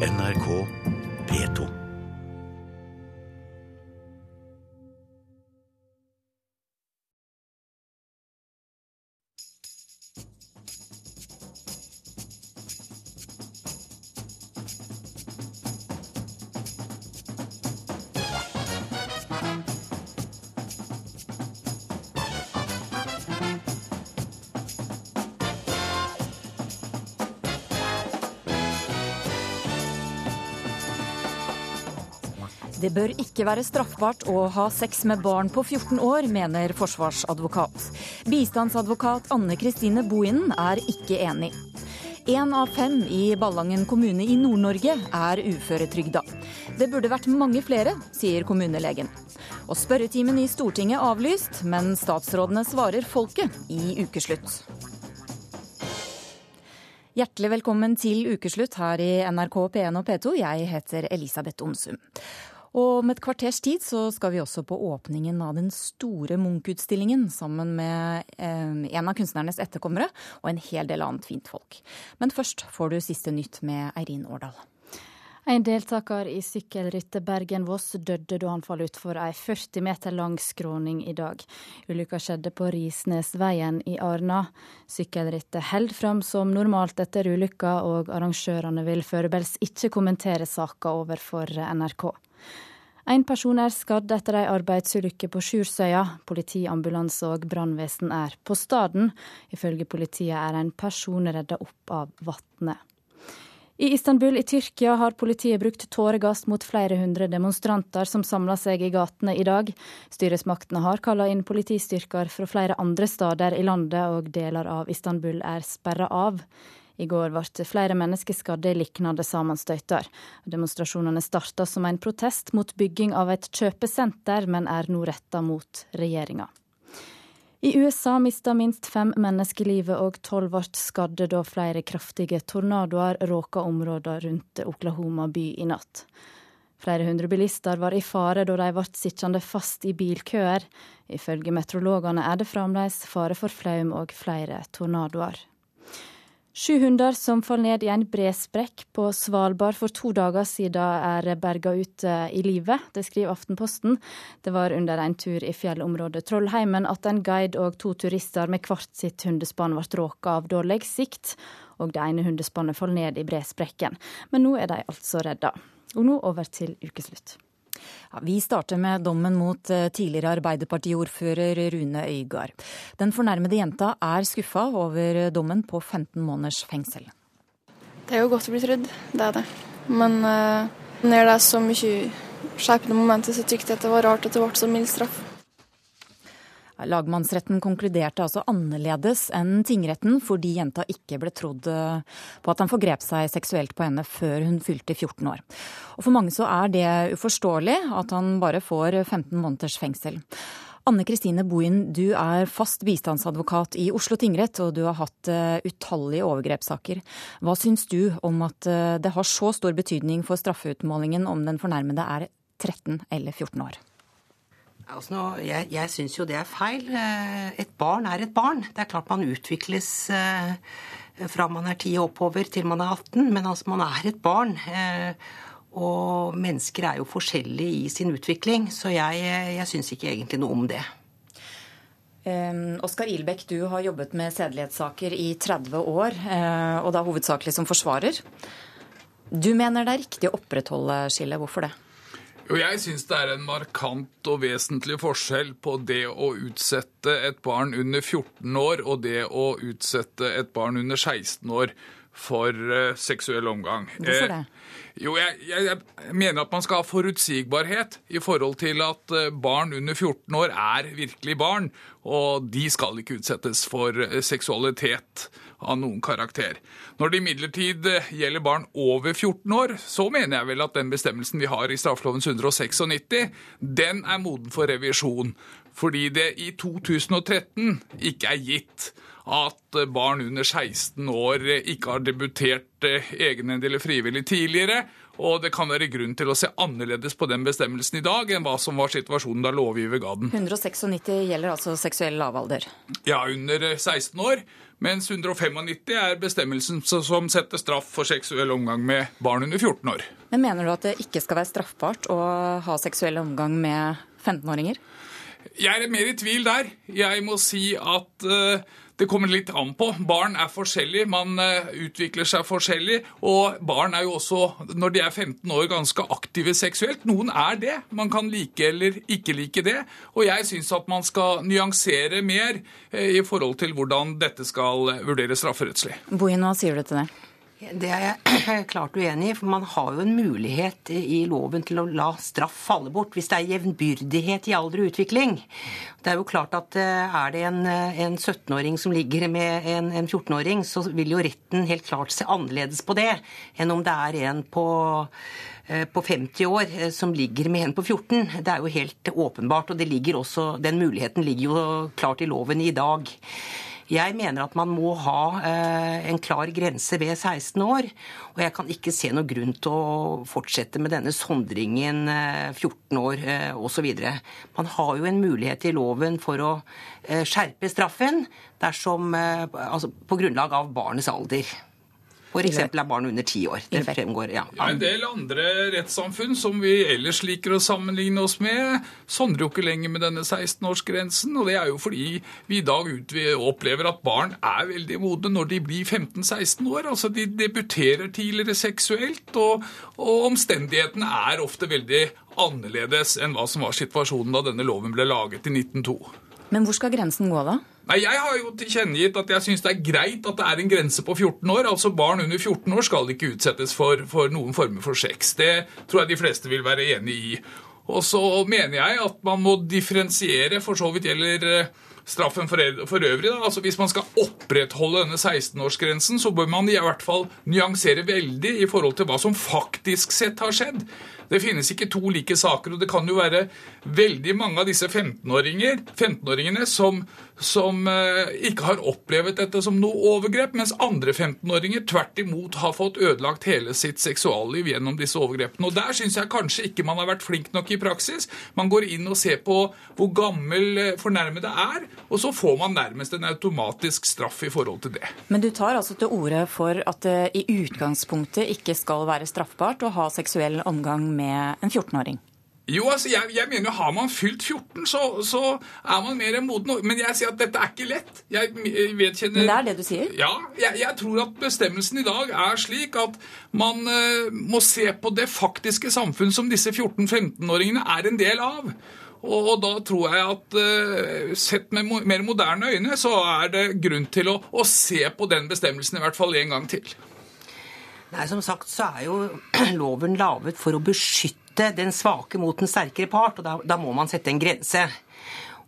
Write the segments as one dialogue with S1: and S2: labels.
S1: NRK P2.
S2: Det bør ikke være straffbart å ha sex med barn på 14 år, mener forsvarsadvokat. Bistandsadvokat Anne Kristine Bohinen er ikke enig. Én av fem i Ballangen kommune i Nord-Norge er uføretrygda. Det burde vært mange flere, sier kommunelegen. Og spørretimen i Stortinget avlyst, men statsrådene svarer folket i ukeslutt. Hjertelig velkommen til ukeslutt her i NRK P1 og P2. Jeg heter Elisabeth Onsum. Og om et kvarters tid så skal vi også på åpningen av den store Munch-utstillingen sammen med eh, en av kunstnernes etterkommere og en hel del annet fint folk. Men først får du siste nytt med Eirin Årdal.
S3: En deltaker i sykkelrittet Bergen-Voss døde da han falt utfor ei 40 meter lang skråning i dag. Ulykka skjedde på Risnesveien i Arna. Sykkelrittet held fram som normalt etter ulykka, og arrangørene vil foreløpig ikke kommentere saka overfor NRK. En person er skadd etter ei arbeidsulykke på Sjursøya. Politi, ambulanse og brannvesen er på staden. Ifølge politiet er en person redda opp av vannet. I Istanbul i Tyrkia har politiet brukt tåregass mot flere hundre demonstranter som samla seg i gatene i dag. Styresmaktene har kalla inn politistyrker fra flere andre steder i landet, og deler av Istanbul er sperra av. I går ble flere mennesker skadde i lignende sammenstøyter. Demonstrasjonene starta som en protest mot bygging av et kjøpesenter, men er nå retta mot regjeringa. I USA mista minst fem mennesker livet og tolv ble skadde da flere kraftige tornadoer råka områder rundt Oklahoma by i natt. Flere hundre bilister var i fare da de ble sittende fast i bilkøer. Ifølge meteorologene er det fremdeles fare for flaum og flere tornadoer. Sju hunder som falt ned i en bresprekk på Svalbard for to dager siden, er berga ut eh, i live. Det skriver Aftenposten. Det var under en tur i fjellområdet Trollheimen at en guide og to turister med hvert sitt hundespann ble råka av dårlig sikt, og det ene hundespannet falt ned i bresprekken. Men nå er de altså redda. Og nå over til ukeslutt.
S2: Ja, vi starter med dommen mot eh, tidligere Arbeiderpartiordfører Rune Øygard. Den fornærmede jenta er skuffa over dommen på 15 måneders fengsel.
S4: Det er jo godt å bli trodd, det er det. Men uh, når det er så mye skjerpende momenter, så tykte jeg at det var rart at det ble så mild straff.
S2: Lagmannsretten konkluderte altså annerledes enn tingretten fordi jenta ikke ble trodd eh, på at han forgrep seg seksuelt på henne før hun fylte 14 år. Og For mange så er det uforståelig at han bare får 15 måneders fengsel. Anne Kristine Bohin, du er fast bistandsadvokat i Oslo tingrett, og du har hatt eh, utallige overgrepssaker. Hva syns du om at eh, det har så stor betydning for straffeutmålingen om den fornærmede er 13 eller 14 år?
S5: Altså jeg jeg syns jo det er feil. Eh, et barn er et barn. Det er klart man utvikles eh, fra man er 10 oppover til man er 18, men altså man er et barn. Eh, og mennesker er jo forskjellige i sin utvikling, så jeg, jeg syns ikke egentlig noe om det.
S2: Oskar Ilbekk, du har jobbet med sedelighetssaker i 30 år, og da hovedsakelig som forsvarer. Du mener det er riktig å opprettholde skillet. Hvorfor det?
S6: Jo, jeg syns det er en markant og vesentlig forskjell på det å utsette et barn under 14 år og det å utsette et barn under 16 år for uh, seksuell omgang.
S2: Hvorfor det?
S6: Eh, jo, jeg, jeg, jeg, mener at man skal ha forutsigbarhet i forhold til at eh, barn under 14 år er virkelig barn, og de skal ikke utsettes for eh, seksualitet av noen karakter. Når det imidlertid eh, gjelder barn over 14 år, så mener jeg vel at den bestemmelsen vi har i straffeloven 196, den er moden for revisjon. Fordi det i 2013 ikke er gitt at barn under 16 år ikke har debutert egenhendig eller frivillig tidligere. Og det kan være grunn til å se annerledes på den bestemmelsen i dag enn hva som var situasjonen da lovgiver ga den.
S2: 196 gjelder altså seksuell lavalder?
S6: Ja, under 16 år. Mens 195 er bestemmelsen som setter straff for seksuell omgang med barn under 14 år.
S2: Men Mener du at det ikke skal være straffbart å ha seksuell omgang med 15-åringer?
S6: Jeg er mer i tvil der. Jeg må si at uh, det kommer litt an på. Barn er forskjellige, man uh, utvikler seg forskjellig. Og barn er jo også, når de er 15 år, ganske aktive seksuelt. Noen er det. Man kan like eller ikke like det. Og jeg syns at man skal nyansere mer uh, i forhold til hvordan dette skal vurderes strafferettslig.
S2: Bohin, hva sier du til det?
S5: Det er jeg klart uenig i, for man har jo en mulighet i loven til å la straff falle bort hvis det er jevnbyrdighet i alder og utvikling. Det er jo klart at eh, er det en, en 17-åring som ligger med en, en 14-åring, så vil jo retten helt klart se annerledes på det enn om det er en på eh, på 50 år eh, som ligger med en på 14. Det er jo helt åpenbart, og den muligheten ligger jo klart i loven i dag. Jeg mener at man må ha eh, en klar grense ved 16 år. Og jeg kan ikke se noe grunn til å fortsette med denne sondringen 14 eh, år eh, osv. Man har jo en mulighet i loven for å skjerpe straffen dersom, altså på grunnlag av barnets alder. F.eks. er barn under ti år. Det fremgår, ja.
S6: ja. En del andre rettssamfunn som vi ellers liker å sammenligne oss med, sondrer jo ikke lenger med denne 16-årsgrensen. Og det er jo fordi vi i dag opplever at barn er veldig modne når de blir 15-16 år. Altså de debuterer tidligere seksuelt, og, og omstendighetene er ofte veldig annerledes enn hva som var situasjonen da denne loven ble laget i 1902.
S2: Men hvor skal grensen gå, da?
S6: Nei, Jeg har jo tilkjennegitt at jeg syns det er greit at det er en grense på 14 år. Altså Barn under 14 år skal ikke utsettes for, for noen former for sex. Det tror jeg de fleste vil være enig i. Og så mener jeg at man må differensiere, for så vidt gjelder eh, straffen for, øvrig. Da. Altså Hvis man skal opprettholde denne 16-årsgrensen, så bør man i hvert fall nyansere veldig i forhold til hva som faktisk sett har skjedd. Det finnes ikke to like saker, og det kan jo være veldig mange av disse 15-åringene som, som eh, ikke har opplevd dette som noe overgrep, mens andre 15-åringer tvert imot har fått ødelagt hele sitt seksualliv gjennom disse overgrepene. Og Der syns jeg kanskje ikke man har vært flink nok i praksis. Man går inn og ser på hvor gammel eh, fornærmede er, og så får man nærmest en automatisk straff i forhold til det.
S2: Men du tar altså til orde for at det i utgangspunktet ikke skal være straffbart å ha seksuell omgang med en 14-åring?
S6: Jo, altså, jeg, jeg, mener Har man fylt 14, så, så er man mer moden. Men jeg sier at dette er ikke lett. Jeg, vedkjenner...
S2: Men det er det du sier?
S6: Ja. Jeg, jeg, tror at bestemmelsen i dag er slik at man uh, må se på det faktiske samfunn som disse 14-15-åringene er en del av. Og, og, da tror jeg at uh, sett med mo mer moderne øyne, så er det grunn til å, å se på den bestemmelsen i hvert fall en gang til.
S5: Nei, Som sagt så er jo loven laget for å beskytte den svake mot den sterkere part, og da, da må man sette en grense.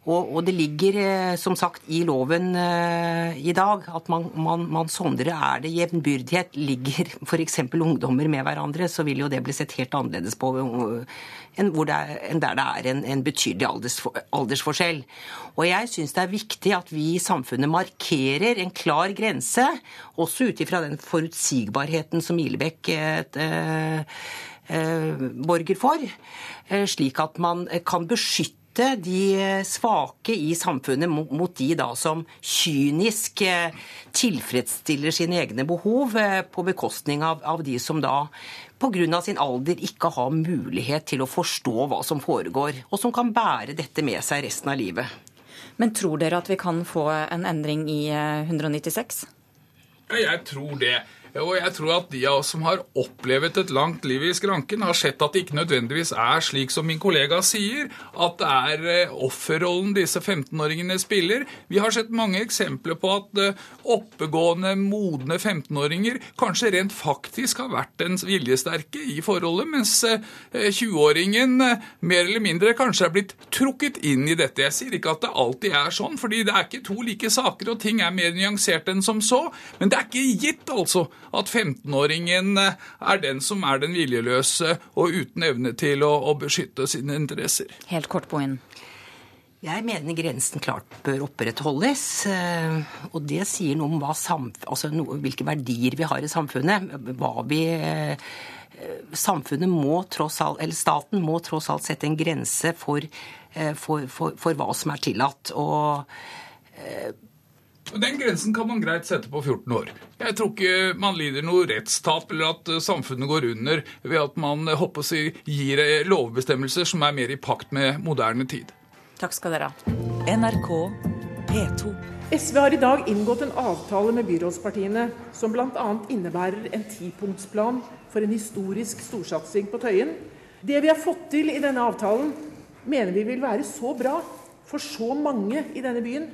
S5: Og, og, det ligger eh, som sagt i loven uh, i dag at man, man, man sondrer. Er det jevnbyrdighet? Ligger f.eks. ungdommer med hverandre, så vil jo det bli sett helt annerledes på uh, enn, er, enn, der det er en, en betydelig alders, aldersforskjell. Og jeg syns det er viktig at vi i samfunnet markerer en klar grense, også ut ifra den forutsigbarheten som Ilebekk borger for, slik at man kan beskytte beskytte de svake i samfunnet mot de da som kynisk eh, tilfredsstiller sine egne behov eh, på bekostning av, av de som da pga. sin alder ikke har mulighet til å forstå hva som foregår, og som kan bære dette med seg resten av livet.
S2: Men tror dere at vi kan få en endring i 196?
S6: Ja, Jeg tror det. Og jeg tror at de av oss som har opplevd et langt liv i skranken, har sett at det ikke nødvendigvis er slik som min kollega sier, at det er eh, offerrollen disse 15-åringene spiller. Vi har sett mange eksempler på at eh, oppegående, modne 15-åringer kanskje rent faktisk har vært den viljesterke i forholdet, mens 20-åringen eh, mer eller mindre kanskje er blitt trukket inn i dette. Jeg sier ikke at det alltid er sånn, fordi det er ikke to like saker, og ting er mer nyansert enn som så, men det er ikke gitt, altså at 15-åringen eh, er den som er den viljeløse og uten evne til å, å beskytte sine interesser.
S2: Helt kort på inn.
S5: Jeg mener grensen klart bør opprettholdes. Eh, og det sier noe om altså noe, hvilke verdier vi har i samfunnet. Hva vi eh, Samfunnet må tross alt, eller staten må tross alt sette en grense for, for, for, for hva som er tillatt. Og
S6: den grensen kan man greit sette på 14 år. Jeg tror ikke man lider noe rettstap eller at samfunnet går under ved at man håper å gir lovbestemmelser som er mer i pakt med moderne tid.
S2: Takk skal dere ha.
S7: NRK P2.
S8: SV har i dag inngått en avtale med byrådspartiene som bl.a. innebærer en tipunktsplan for en historisk storsatsing på Tøyen. Det vi har fått til i denne avtalen, mener vi vil være så bra for så mange i denne byen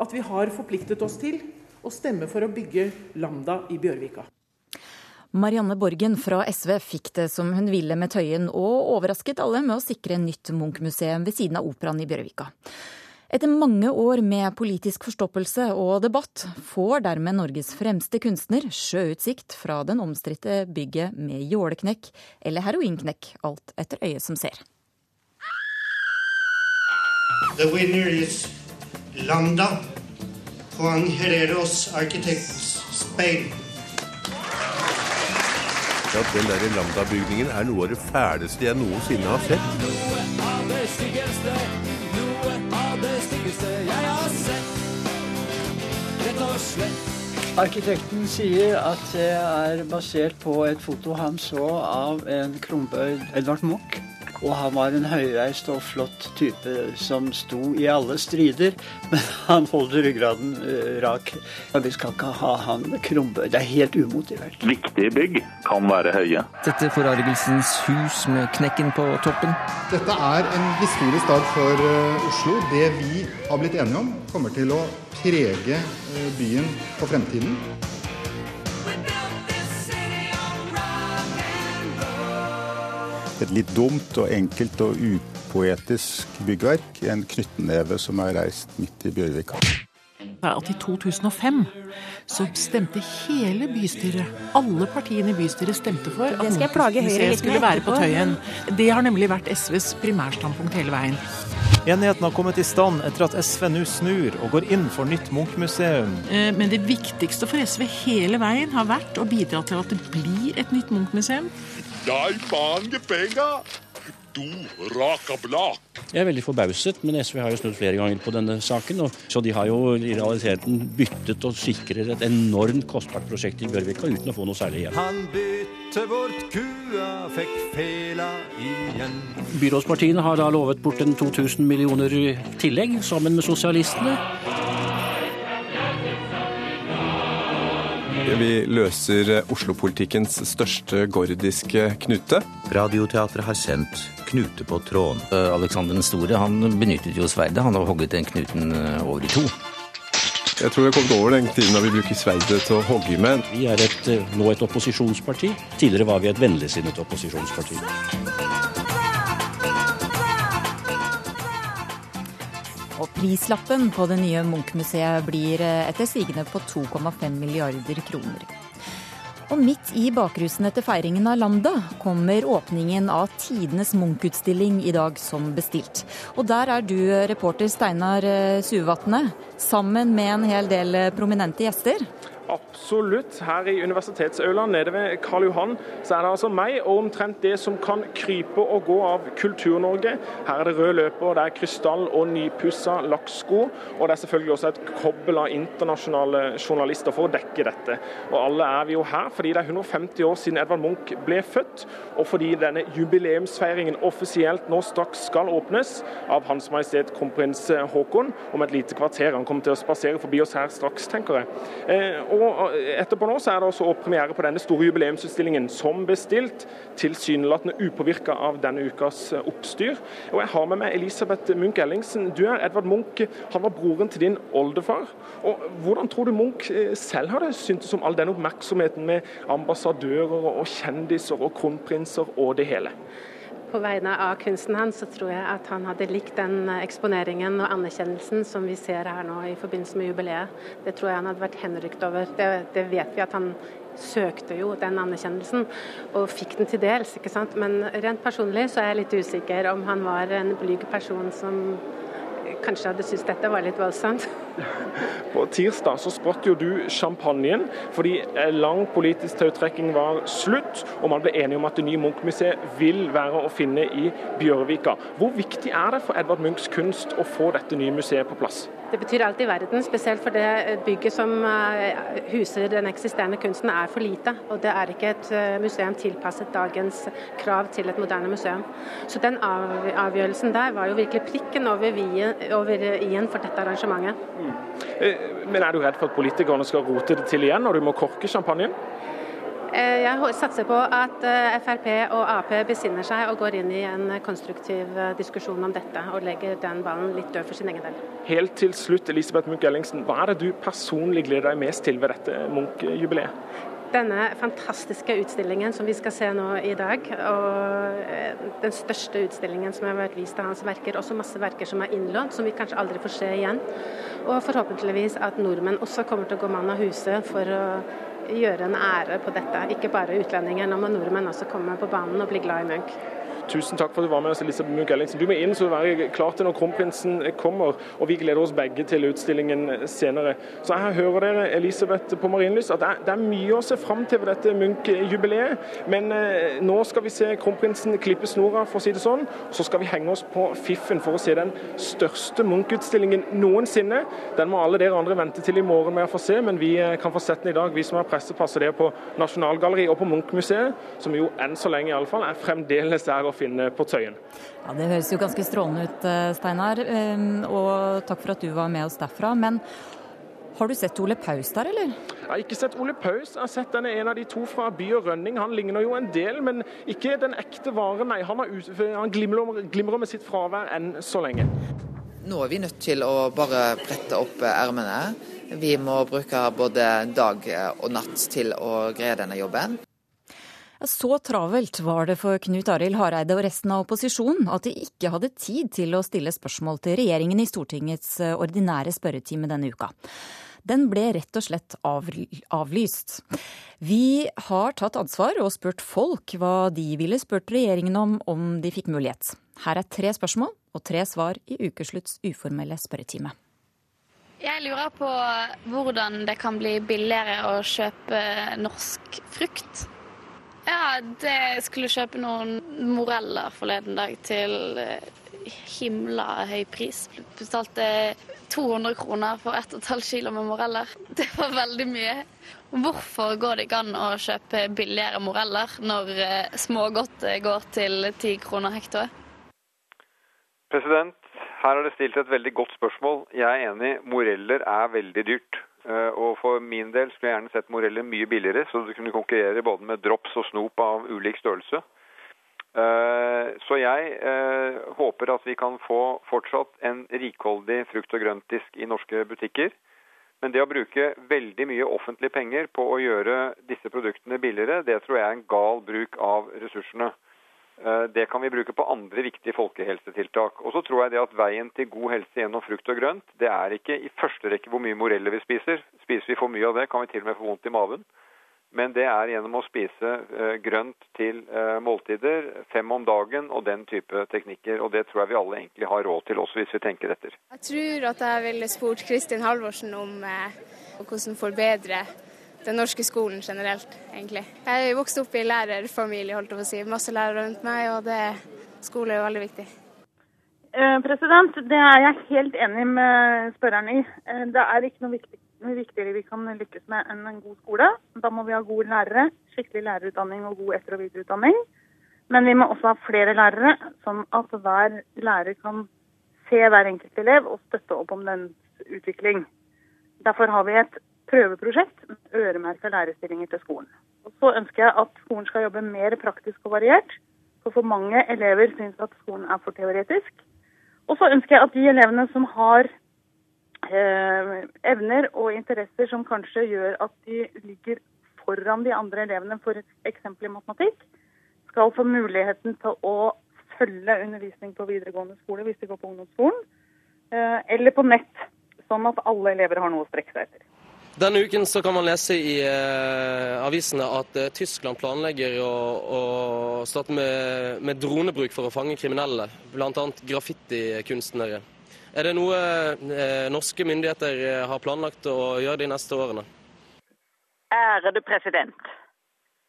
S8: at vi har forpliktet oss til å stemme for å bygge Lambda i Bjørvika.
S2: Marianne Borgen fra SV fikk det som hun ville med Tøyen, og overrasket alle med å sikre nytt Munch-museum ved siden av operaen i Bjørvika. Etter mange år med politisk forstoppelse og debatt får dermed Norges fremste kunstner sjøutsikt fra den omstridte bygget med jåleknekk eller heroinknekk, alt etter øyet som ser.
S9: The winner is Lambda, Juan Hereros Architects, Spain
S10: at den der Lambda-bygningen er noe av det fæleste jeg noensinne har sett. Noe av det styggeste, noe av det styggeste jeg har sett.
S11: Rett og slett. Arkitekten sier at det er basert på et foto han så av en krumbøyd Edvard Munch. Og han var en høyreist og flott type som sto i alle strider, men han holdt ryggraden uh, rak. Og vi skal ikke ha han krumbøyd. Det er helt umotivert.
S12: Viktige bygg kan være høye.
S13: Dette forargelsens hus med knekken på toppen.
S14: Dette er en historisk dag for uh, Oslo. Det vi har blitt enige om, kommer til å prege uh, byen på fremtiden.
S15: Et litt dumt og enkelt og upoetisk byggverk. En knyttneve som er reist midt i Bjørvika.
S16: At I 2005 så stemte hele bystyret, alle partiene i bystyret stemte for at Munch-museet skulle være på Tøyen. Det har nemlig vært SVs primærstandpunkt hele veien.
S17: Enigheten har kommet i stand etter at SV nå snur og går inn for nytt Munch-museum.
S16: Eh, men det viktigste for SV hele veien har vært å bidra til at det blir et nytt Munch-museum.
S18: De mange penger! Du raka blak.
S19: Jeg er veldig forbauset, men SV har jo snudd flere ganger på denne saken. Og, så de har jo i realiteten byttet og sikrer et enormt kostbart prosjekt i Bjørvika uten å få noe særlig igjen. Han bytte bort kua, fikk fela igjen. Byrådspartiene har da lovet bort en 2000 millioner tillegg, sammen med sosialistene.
S20: Vi løser Oslo-politikkens største gordiske knute.
S1: Radioteatret har sendt Knute på tråden.
S13: Uh, Alexander den store han benyttet jo sverdet. Han har hogget den knuten uh, over i to.
S20: Jeg tror vi har kommet over den tiden da vi bruker sverdet til å hogge med.
S19: Vi er et, nå et opposisjonsparti. Tidligere var vi et vennligsinnet opposisjonsparti.
S2: Prislappen på det nye Munch-museet blir eh, etter sigende på 2,5 milliarder kroner. Og midt i bakrusen etter feiringen av Lambda kommer åpningen av tidenes Munch-utstilling i dag som bestilt. Og der er du reporter Steinar eh, Suvatne, sammen med en hel del eh, prominente gjester.
S21: Absolutt. Her i universitetsaulaen nede ved Karl Johan så er det altså meg og omtrent det som kan krype og gå av Kultur-Norge. Her er det rød løper, det er krystall og nypussa lakksko. Og det er selvfølgelig også et kobbel av internasjonale journalister for å dekke dette. Og alle er vi jo her fordi det er 150 år siden Edvard Munch ble født, og fordi denne jubileumsfeiringen offisielt nå straks skal åpnes av Hans Majestet kronprins Haakon om et lite kvarter. Han kommer til å spasere forbi oss her straks, tenker jeg. Eh, og og Etterpå nå så er det også premiere på denne store jubileumsutstillingen som bestilt, tilsynelatende upåvirka av denne ukas eh, oppstyr. Og Jeg har med meg Elisabeth Munch Ellingsen. Du er Edvard Munch, han var broren til din oldefar. Og Hvordan tror du Munch eh, selv hadde syntes om all den oppmerksomheten med ambassadører og kjendiser og kronprinser og det hele?
S22: På vegne av kunsten hans så tror jeg at han hadde likt den eksponeringen og anerkjennelsen som vi ser her nå i forbindelse med jubileet. Det tror jeg han hadde vært henrykt over. Det, det vet vi at han søkte jo den anerkjennelsen, og fikk den til dels. ikke sant? Men rent personlig så er jeg litt usikker om han var en blyg person som kanskje hadde syntes dette var litt voldsomt.
S21: På tirsdag så sprått jo du champagnen, fordi lang politisk tautrekking var slutt, og man ble enige om at det nye Munch-museet vil være å finne i Bjørvika. Hvor viktig er det for Edvard Munchs kunst å få dette nye museet på plass?
S22: Det betyr alt i verden, spesielt for det bygget som eh, huser den eksisterende kunsten er for lite. Og det er ikke et eh, museum tilpasset dagens krav til et moderne museum. Så den avgjørelsen der var jo virkelig prikken over, i-en for dette arrangementet.
S21: Eh, men er du redd for at politikerne skal rote det til igjen når du må korke champagnen?
S22: Eh, jeg satser på at eh, Frp og Ap besinner seg og går inn i en konstruktiv diskusjon om dette, og legger den ballen litt død for sin egen del.
S21: Helt til slutt, Elisabeth Munch Ellingsen, hva er det du personlig gleder deg mest til ved dette Munch-jubileet?
S22: Denne fantastiske utstillingen som vi skal se nå i dag, og den største utstillingen som har vært vist av hans verker. Også masse verker som er innlånt, som vi kanskje aldri får se igjen. Og forhåpentligvis at nordmenn også kommer til å gå mann av huse for å gjøre en ære på dette. Ikke bare utlendinger, nå må nordmenn også komme på banen og bli glad i Munch.
S21: Tusen takk for at du var med oss, Elisabeth Munch Ellingsen. Du må inn så du være klar til når kronprinsen kommer, og vi gleder oss begge til utstillingen senere. Så jeg hører dere, Elisabeth på Marienlyst, at det er mye å se fram til ved dette Munch-jubileet. Men eh, nå skal vi se kronprinsen klippe snora, for å si det sånn. Så skal vi henge oss på fiffen for å se den største Munch-utstillingen noensinne. Den må alle dere andre vente til i morgen med å få se, men vi eh, kan få sett den i dag, vi som har pressepasset det på Nasjonalgalleriet og på Munch-museet, som jo enn så lenge iallfall er fremdeles der å finne på Tøyen.
S2: Ja, Det høres jo ganske strålende ut, eh, Steinar. Ehm, og takk for at du var med oss derfra. Men har du sett Ole Paus der, eller?
S21: Jeg har ikke sett Ole Paus. Jeg har sett denne en av de to fra By og Rønning. Han ligner jo en del, men ikke den ekte varen, nei. Han, han glimrer, glimrer med sitt fravær enn så lenge.
S23: Nå er vi nødt til å bare brette opp ermene. Vi må bruke både dag og natt til å greie denne jobben.
S2: Så travelt var det for Knut Arild Hareide og resten av opposisjonen at de ikke hadde tid til å stille spørsmål til regjeringen i Stortingets eh, ordinære spørretime denne uka. Den ble rett og slett avlyst. Vi har tatt ansvar og spurt folk hva de ville spurt regjeringen om om de fikk mulighet. Her er tre spørsmål og tre svar i ukeslutts uformelle spørretime.
S24: Jeg lurer på hvordan det kan bli billigere å kjøpe norsk frukt ja, det skulle kjøpe noen moreller forleden dag til eh, himla høy pris. Betalte 200 kroner for 1,5 kilo med moreller. Det var veldig mye. Hvorfor går det ikke an å kjøpe billigere moreller når eh, smågodt går til 10 kroner hektoet?
S25: President, her er det stilt et veldig godt spørsmål. Jeg er enig, moreller er veldig dyrt. Eh, og for min del skulle jeg gjerne sett moreller mye billigere, så du kunne konkurrere både med drops og snop av ulik størrelse. Eh, så jeg eh, håper at vi kan få fortsatt en rikholdig frukt- og grøntdisk i norske butikker. Men det å bruke veldig mye offentlige penger på å gjøre disse produktene billigere, det tror jeg er en gal bruk av ressursene. Eh, det kan vi bruke på andre viktige folkehelsetiltak. Og så tror jeg det at veien til god helse gjennom frukt og grønt, det er ikke i første rekke hvor mye moreller vi spiser. Spiser vi for mye av det, kan vi til og med få vondt i maven. Men det er gjennom å spise uh, grønt til uh, måltider, fem om dagen og den type teknikker. Og det tror jeg vi alle egentlig har råd til, også hvis vi tenker etter.
S26: Jeg tror at jeg ville spurt Kristin Halvorsen om hvordan forbedre den norske skolen generelt, egentlig. Jeg vokste vokst opp i lærerfamilie, holdt jeg på å si. Masse lærere rundt meg, og det, skole er veldig viktig.
S27: Eh, president, Det er jeg helt enig med spørreren i. Eh, det er ikke noe, viktig, noe viktigere vi kan lykkes med enn en god skole. Da må vi ha gode lærere, skikkelig lærerutdanning og god etter- og videreutdanning. Men vi må også ha flere lærere, sånn at hver lærer kan se hver enkelt elev og støtte opp om dens utvikling. Derfor har vi et prøveprosjekt med øremerka lærerstillinger til skolen. Og så ønsker jeg at skolen skal jobbe mer praktisk og variert. For for mange elever syns at skolen er for teoretisk. Og så ønsker jeg at de elevene som har eh, evner og interesser som kanskje gjør at de ligger foran de andre elevene, eksempel i matematikk, skal få muligheten til å følge undervisning på videregående skole hvis de går på ungdomsskolen, eh, eller på nett, sånn at alle elever har noe å strekke seg etter.
S28: Denne uken så kan man lese i eh, avisene at eh, Tyskland planlegger å, å starte med, med, dronebruk for å fange kriminelle, bl.a. graffitikunstnere. Er det noe eh, norske myndigheter eh, har planlagt å gjøre de neste årene?
S29: Ærede president.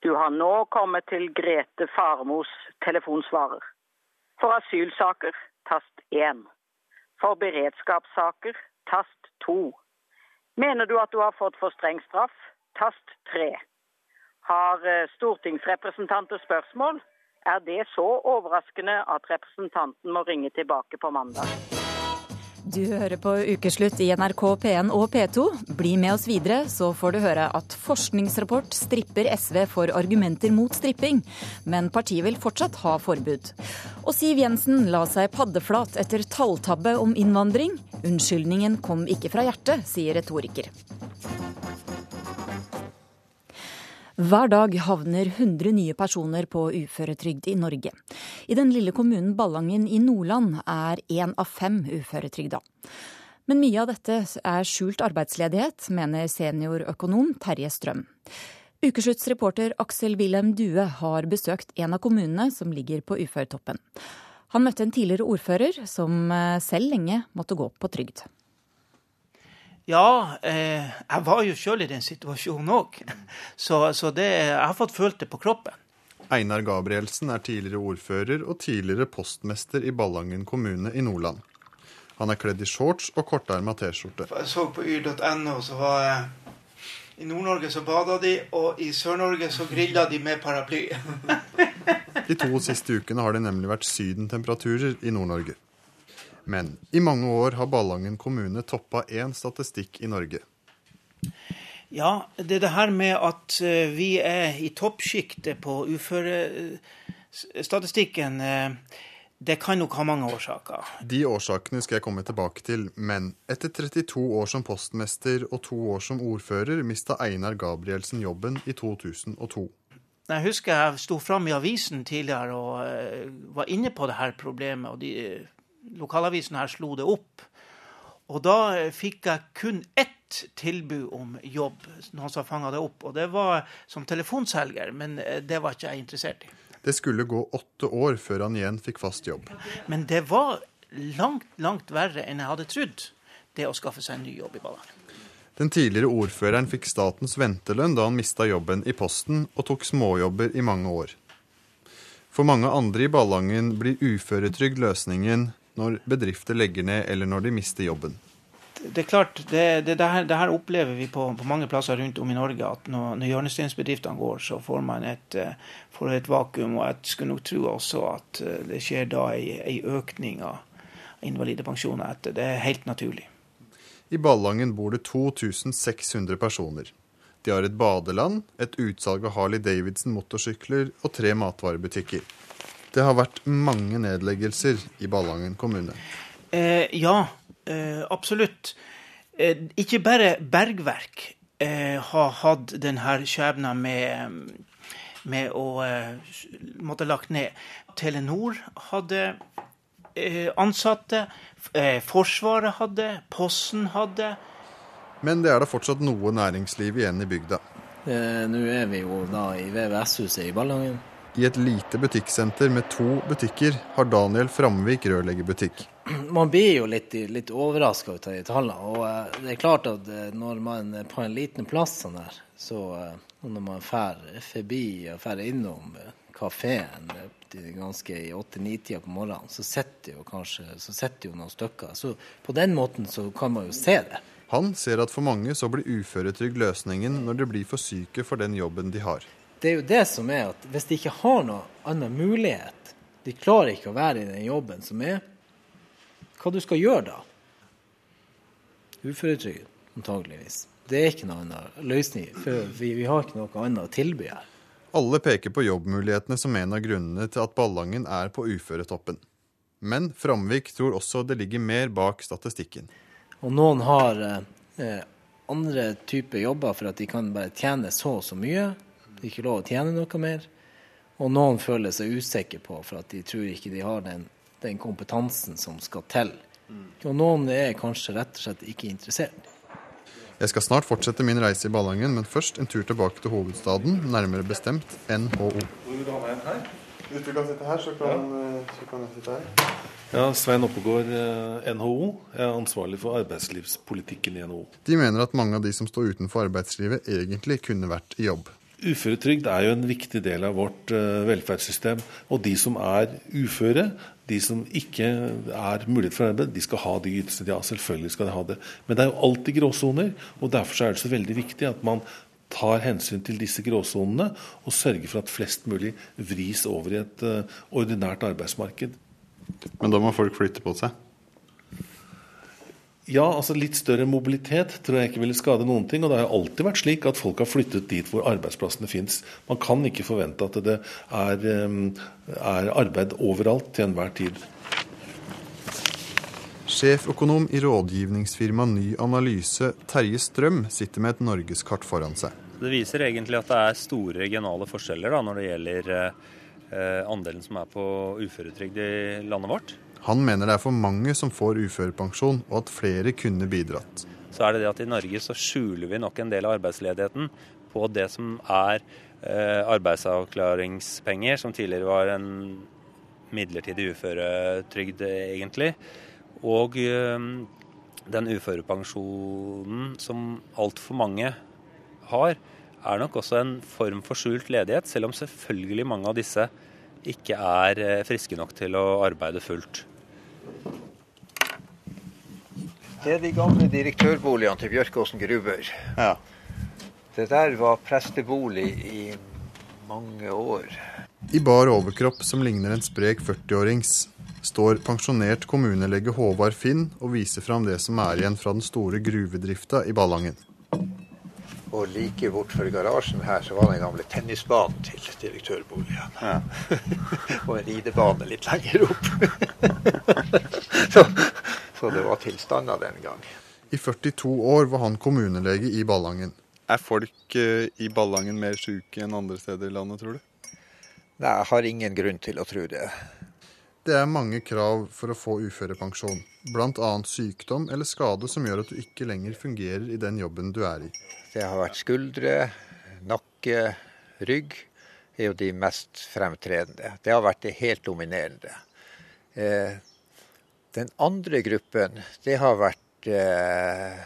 S29: Du har nå kommet til Grete Farmos telefonsvarer. For asylsaker tast 1. For beredskapssaker tast 2. Mener du at du har fått for streng straff? Tast 3. Har eh, stortingsrepresentanter spørsmål? Er det så overraskende at representanten må ringe tilbake på mandag?
S2: Du hører på Ukeslutt i NRK P1 og P2. Bli med oss videre, så får du høre at forskningsrapport stripper SV for argumenter mot stripping, men partiet vil fortsatt ha forbud. Og Siv Jensen la seg paddeflat etter talltabbe om innvandring. Unnskyldningen kom ikke fra hjertet, sier retoriker. Hver dag havner 100 nye personer på uføretrygd i Norge. I den lille kommunen Ballangen i Nordland er én av fem uføretrygda. Men mye av dette er skjult arbeidsledighet, mener seniorøkonom Terje Strøm. Ukeslutts reporter Aksel Wilhelm Due har besøkt en av kommunene som ligger på uføretoppen. Han møtte en tidligere ordfører som eh, selv lenge måtte gå på trygd.
S30: Ja, eh, jeg var jo sjøl i den situasjonen òg. Så, så det, jeg har fått følt det på kroppen.
S14: Einar Gabrielsen er tidligere ordfører og tidligere postmester i Ballangen kommune i Nordland. Han er kledd i shorts og kortarma T-skjorte.
S30: Jeg så på yr.no, så var jeg I Nord-Norge så bada de, og i Sør-Norge så grilla de med paraply.
S14: de to siste ukene har det nemlig vært sydentemperaturer i Nord-Norge. Men i mange år har Ballangen kommune toppa én statistikk i Norge.
S30: Ja, det er det her med at eh, vi er i toppsjiktet på uførestatistikken. Eh, det kan nok ha mange årsaker.
S14: De årsakene skal jeg komme tilbake til, men etter 32 år som postmester og to år som ordfører mista Einar Gabrielsen jobben i 2002.
S30: Jeg husker jeg sto fram i avisen tidligere og eh, var inne på det her problemet. og de lokalavisen her slo det opp. Og da fikk jeg kun ett tilbud om jobb, noen som fanga det opp. Og det var som telefonselger, men eh, det var ikke jeg interessert i.
S14: Det skulle gå åtte år før han igjen fikk fast jobb.
S30: Men det var langt, langt verre enn jeg hadde trodd, det å skaffe seg en ny jobb i Ballangen.
S14: Den tidligere ordføreren fikk statens ventelønn da han mista jobben i Posten og tok småjobber i mange år. For mange andre i Ballangen blir uføretrygd løsningen når bedrifter legger ned eller når de mister jobben?
S30: Det er klart, det, det, det, her, det her, opplever vi på, på, mange plasser rundt om i Norge. At når, når hjørnesteinsbedriftene går, så får man et, eh, får et, vakuum. Og jeg skulle nok tro også at eh, det skjer da ei, økning av invalidepensjoner etter. Det er helt naturlig.
S14: I Ballangen bor det 2600 personer. De har et badeland, et utsalg av Harley Davidson motorsykler og tre matvarebutikker. Det har vært mange nedleggelser i Ballangen kommune.
S30: Eh, ja, eh, absolutt. Eh, ikke bare bergverk eh, har hatt denne skjebnen med, med å eh, måtte lagt ned. Telenor hadde eh, ansatte. Forsvaret hadde. Posten hadde.
S14: Men det er da fortsatt noe næringsliv igjen i bygda.
S31: Nå er vi jo da i VVS-huset i Ballangen.
S14: I et lite butikksenter med to butikker har Daniel Framvik rørleggerbutikk.
S31: Man blir jo litt, litt overraska ut av de tallene. Og eh, det er klart at eh, når man er på en liten plass sånn her, så eh, når man drar forbi og drar innom kafeen ganske i åtte-ni-tida på morgenen, så sitter jo kanskje så jo noen stykker. Så på den måten så kan man jo se det.
S14: Han ser at for mange så blir uføretrygd løsningen når de blir for syke for den jobben de har
S31: det er jo det som er at hvis de ikke har noen annen mulighet, de klarer ikke å være i den jobben som er, hva du skal gjøre da? Uføretrygd, antageligvis. Det er ikke noen annen løsning, for vi, vi har ikke noe annet å tilby her.
S14: Alle peker på jobbmulighetene som en av grunnene til at Ballangen er på uføretoppen. Men Framvik tror også det ligger mer bak statistikken.
S31: Og noen har eh, andre typer jobber for at de kan bare tjene så og så mye det er ikke lov å tjene noe mer. Og noen føler seg usikre på for at de tror ikke de har den, den kompetansen som skal til. Mm. Og noen er kanskje rett og slett ikke interessert.
S14: Jeg skal snart fortsette min reise i Ballangen, men først en tur tilbake til hovedstaden, nærmere bestemt NHO.
S30: Vil du ha meg her?
S14: Hvis du kan sitte her, så kan, ja. så kan jeg sitte her.
S32: Ja, Svein Oppegård, NHO. Jeg er ansvarlig for arbeidslivspolitikken i NHO.
S14: De mener at mange av de som står utenfor arbeidslivet, egentlig kunne vært i jobb.
S32: Uføretrygd er jo en viktig del av vårt velferdssystem. Og de som er uføre, de som ikke er mulighet for arbeid, de skal ha de ytelsene. Ja, selvfølgelig skal de ha det. Men det er jo alltid gråsoner, og derfor er det så veldig viktig at man tar hensyn til disse gråsonene og sørger for at flest mulig vris over i et ordinært arbeidsmarked.
S14: Men da må folk flytte på seg?
S32: Ja, altså litt større mobilitet tror jeg ikke ville skade noen ting. Og det har alltid vært slik at folk har flyttet dit hvor arbeidsplassene fins. Man kan ikke forvente at det er, er arbeid overalt til enhver tid.
S14: Sjeføkonom i rådgivningsfirmaet Ny Analyse, Terje Strøm, sitter med et norgeskart foran seg.
S33: Det viser egentlig at det er store regionale forskjeller da, når det gjelder eh, andelen som er på uføretrygd i landet vårt.
S14: Han mener det er for mange som får uførepensjon, og at flere kunne bidratt.
S33: Så er det det at i Norge så skjuler vi nok en del av arbeidsledigheten på det som er eh, arbeidsavklaringspenger, som tidligere var en midlertidig uføretrygd, egentlig. Og eh, den uførepensjonen som altfor mange har, er nok også en form for skjult ledighet, selv om selvfølgelig mange av disse ikke er friske nok til å arbeide fullt.
S34: Det er de gamle direktørboligene til Bjørkåsen gruver.
S14: Ja.
S34: Det der var prestebolig i mange år.
S14: I bar overkropp som ligner en sprek 40-årings, står pensjonert kommunelege Håvard Finn og viser fram det som er igjen fra den store gruvedrifta i Ballangen.
S34: Og like bortfor garasjen her så var den gamle tennisbanen til direktørboligen.
S14: Ja.
S34: og en ridebane litt lenger opp. så, så det var tilstander den gang.
S14: I 42 år var han kommunelege i Ballangen.
S35: Er folk eh, i Ballangen mer syke enn andre steder i landet, tror du?
S34: Nei, jeg har ingen grunn til å tro det.
S14: Det er mange krav for å få uførepensjon, bl.a. sykdom eller skade som gjør at du ikke lenger fungerer i den jobben du er i.
S34: Det har vært skuldre, nakke, rygg er jo de mest fremtredende. Det har vært det helt dominerende. Eh, den andre gruppen, det har vært eh,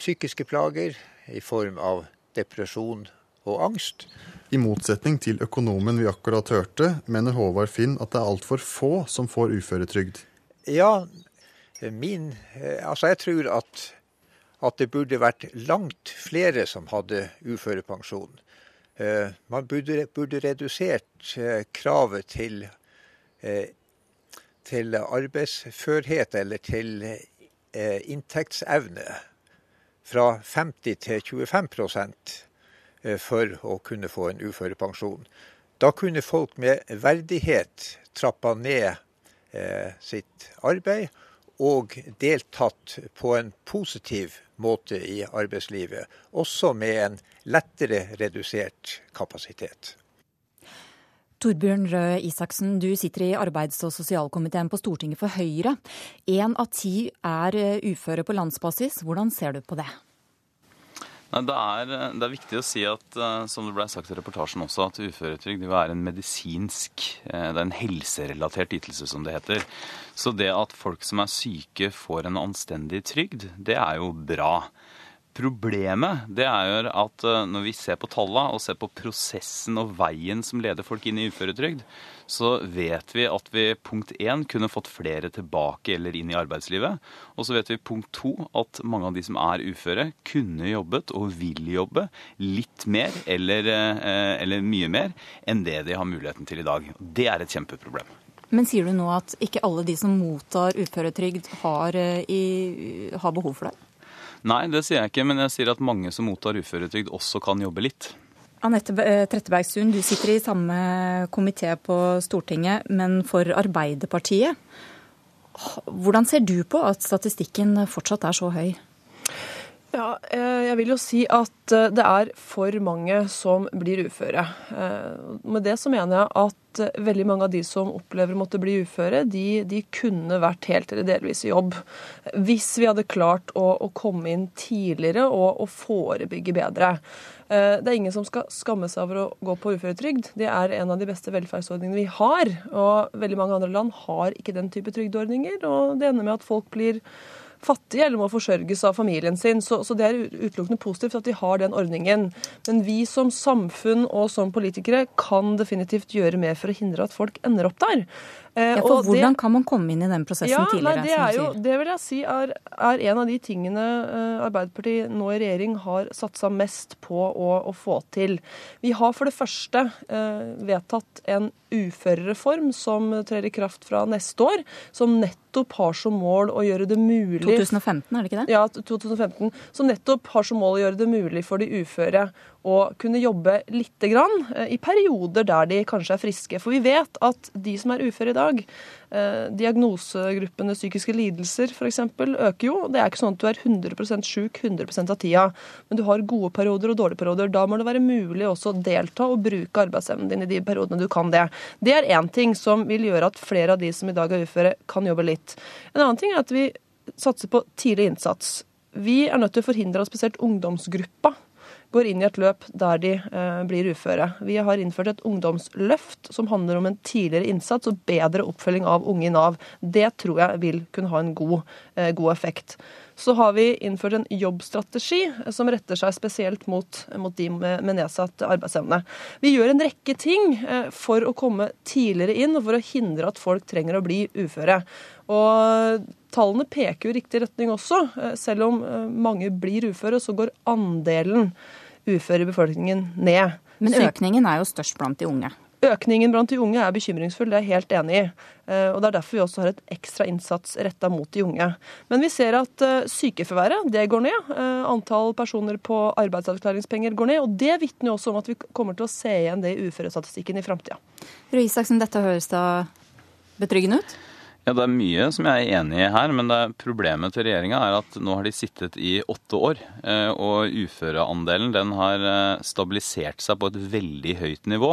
S34: psykiske plager i form av depresjon og angst.
S14: I motsetning til økonomen vi akkurat hørte, mener Håvard Finn at det er altfor få som får uføretrygd.
S34: Ja, min Altså, jeg tror at, at det burde vært langt flere som hadde uførepensjon. Eh, man burde, burde redusert eh, kravet til, eh, til arbeidsførhet eller til inntektsevne fra 50 til 25% for å kunne få en uførepensjon. Da kunne folk med verdighet trappa ned eh, sitt arbeid og deltatt på en positiv måte i arbeidslivet, også med en lettere redusert kapasitet.
S2: Torbjørn Røe Isaksen, du sitter i arbeids- og sosialkomiteen på Stortinget for Høyre. Én av ti er uføre på landsbasis. Hvordan ser du på det?
S36: Det, er, det, er, viktig å si at som det ble sagt i reportasjen også, at uføretrygd vil være en medisinsk, det er en helserelatert ytelse, som det heter. Så det at folk som er syke får en anstendig trygd, det er jo bra. Problemet det er jo at når vi ser på tallene og ser på prosessen og veien som leder folk inn i uføretrygd, så vet vi at vi punkt én kunne fått flere tilbake eller inn i arbeidslivet. Og så vet vi punkt to at mange av de som er uføre, kunne jobbet og vil jobbe litt mer eller, eller mye mer enn det de har muligheten til i dag. Det er et kjempeproblem.
S2: Men sier du nå at ikke alle de som mottar uføretrygd, har, i, har behov for det?
S36: Nei, det sier jeg ikke, men jeg sier at mange som mottar uføretrygd også kan jobbe litt.
S2: Anette Trettebergstuen, du sitter i samme komité på Stortinget, men for Arbeiderpartiet. Hvordan ser du på at statistikken fortsatt er så høy?
S37: Ja, jeg vil jo si at det er for mange som blir uføre. Med det så mener jeg at veldig mange av de som opplever å måtte bli uføre, de, de kunne vært helt eller delvis i jobb. Hvis vi hadde klart å, å komme inn tidligere og, og forebygge bedre. Eh, det er ingen som skal skamme seg over å gå på uføretrygd. Det er en av de beste velferdsordningene vi har. Og veldig mange andre land har ikke den type trygdeordninger. Og det ender med at folk blir fattige eller må forsørges av familien sin. Så, så, det er utelukkende positivt at de har den ordningen. Men vi som samfunn og som politikere kan definitivt gjøre mer for å hindre at folk ender opp der.
S2: Eh, ja, for Hvordan det, kan man komme inn i den prosessen
S37: ja,
S2: tidligere?
S37: Nei, det, er jo, det vil jeg si er, er, en av de tingene eh, Arbeiderpartiet nå i regjering har satsa mest på å, å, få til. Vi har for det første eh, vedtatt en uførereform som trer i kraft fra neste år, som nettopp har som mål å gjøre det mulig
S2: 2015, er det ikke det?
S37: Ja, 2015. Som nettopp har som mål å gjøre det mulig for de uføre å kunne jobbe lite grann eh, i perioder der de kanskje er friske. For vi vet at de som er uføre i dag, eh, diagnosegruppene psykiske lidelser f.eks. øker jo. Det er ikke sånn at du er 100% sjuk 100% av tida, men du har gode perioder og dårlige perioder. Da må det være mulig også å delta og bruke arbeidsevnen din i de periodene du kan det. Det er én ting som vil gjøre at flere av de som i dag er uføre, kan jobbe litt. En annen ting er at vi satser på tidlig innsats. Vi er nødt til å forhindre at spesielt ungdomsgruppa går inn i et løp der de eh, blir uføre. Vi har innført et ungdomsløft som handler om en tidligere innsats og bedre oppfølging av unge i Nav. Det tror jeg vil kunne ha en god, eh, god effekt. Så har vi innført en jobbstrategi som retter seg spesielt mot, mot de med, med, nedsatt arbeidsevne. Vi gjør en rekke ting eh, for å komme tidligere inn og for å hindre at folk trenger å bli uføre. Og tallene peker jo i riktig retning også. Eh, selv om eh, mange blir uføre, så går andelen uføre i befolkningen ned.
S2: Men økningen er jo størst blant de unge.
S37: Økningen blant de unge er bekymringsfull, det er jeg helt enig i. Eh, og Det er derfor vi også har et ekstra innsats retta mot de unge. Men vi ser at sykefraværet det går ned. Antall personer på arbeidsavklaringspenger går ned. Og det vitner også om at vi kommer til å se igjen det i uførestatistikken i framtida.
S2: Røe Isaksen, dette høres da betryggende ut?
S36: Ja, Det er mye som jeg er enig i her, men problemet til regjeringa er at nå har de sittet i åtte år. Eh, og uføreandelen den har eh, stabilisert seg på et veldig høyt nivå.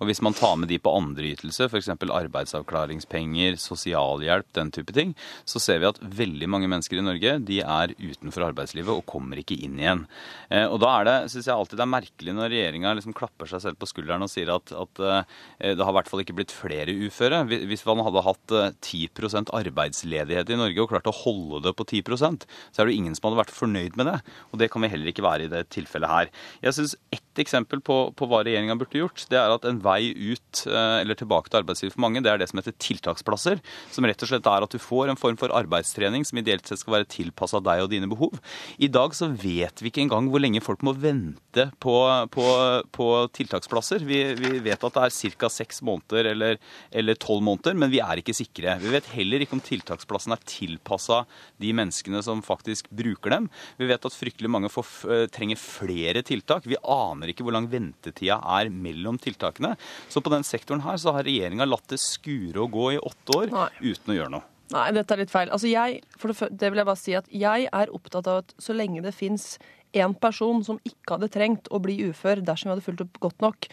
S36: Og hvis man tar med de på andre ytelser, f.eks. arbeidsavklaringspenger, sosialhjelp, den type ting, så ser vi at veldig mange mennesker i Norge de er utenfor arbeidslivet og kommer ikke inn igjen. Eh, og da er det, syns jeg alltid det er merkelig når regjeringa liksom klapper seg selv på skulderen og sier at, at det har i hvert fall ikke blitt flere uføre. Hvis man hadde hatt 10 arbeidsledighet i Norge og klart å holde det på 10% så er det ingen som hadde vært fornøyd med det. Og det kan vi heller ikke være i det tilfellet her. Jeg synes Eksempel på, på hva regjeringa burde gjort, det er at en vei ut eh, eller tilbake til arbeidslivet for mange, det er det som heter tiltaksplasser. Som rett og slett er at du får en form for arbeidstrening som ideelt sett skal være tilpassa deg og dine behov. I dag så vet vi ikke engang hvor lenge folk må vente på, på, på tiltaksplasser. Vi, vi, vet at det er ca. seks måneder eller tolv måneder, men vi er ikke sikre. Vi vet heller ikke om tiltaksplassen er tilpassa de menneskene som faktisk bruker dem. Vi vet at fryktelig mange får, eh, trenger flere tiltak. Vi aner ikke hvor lang ventetida er mellom tiltakene. Så på den sektoren her så har regjeringa latt det skure og gå i åtte år Nei. uten å gjøre noe.
S37: Nei, dette er litt feil. Altså jeg, for det, det, vil jeg bare si at jeg er opptatt av at så lenge det fins én person som ikke hadde trengt å bli ufør dersom vi hadde fulgt opp godt nok,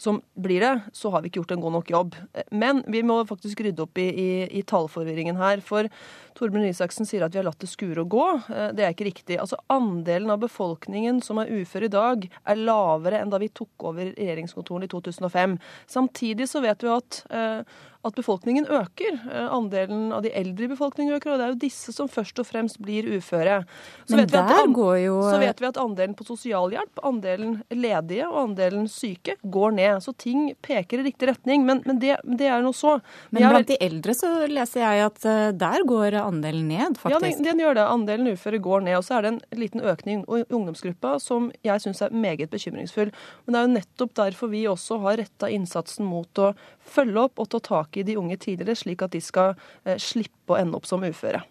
S37: som blir det, så har vi ikke gjort en god nok jobb. Men vi må faktisk rydde opp i, i, i tallforvirringen her. For Torbjørn Isaksen sier at vi har latt det skure og gå. Eh, det er ikke riktig. Altså Andelen av befolkningen som er ufør i dag, er lavere enn da vi tok over regjeringskontorene i 2005. Samtidig så vet vi at eh, at befolkningen øker. Eh, andelen av de eldre i befolkningen øker, og det er jo disse som først og fremst blir uføre.
S2: Så Men der går jo
S37: Så vet vi at andelen på sosialhjelp, andelen ledige og andelen syke går ned. Så ting peker i riktig retning. Men, men det, det, er noe så.
S2: Men blant de eldre så leser jeg at uh, der går andelen ned, faktisk.
S37: Ja, den, den, gjør det. Andelen uføre går ned. Og så er det en liten økning i ungdomsgruppa som jeg syns er meget bekymringsfull. Men det er jo nettopp derfor vi også har retta innsatsen mot å følge opp og ta tak i de unge tidligere, slik at de skal eh, slippe å ende opp som uføre.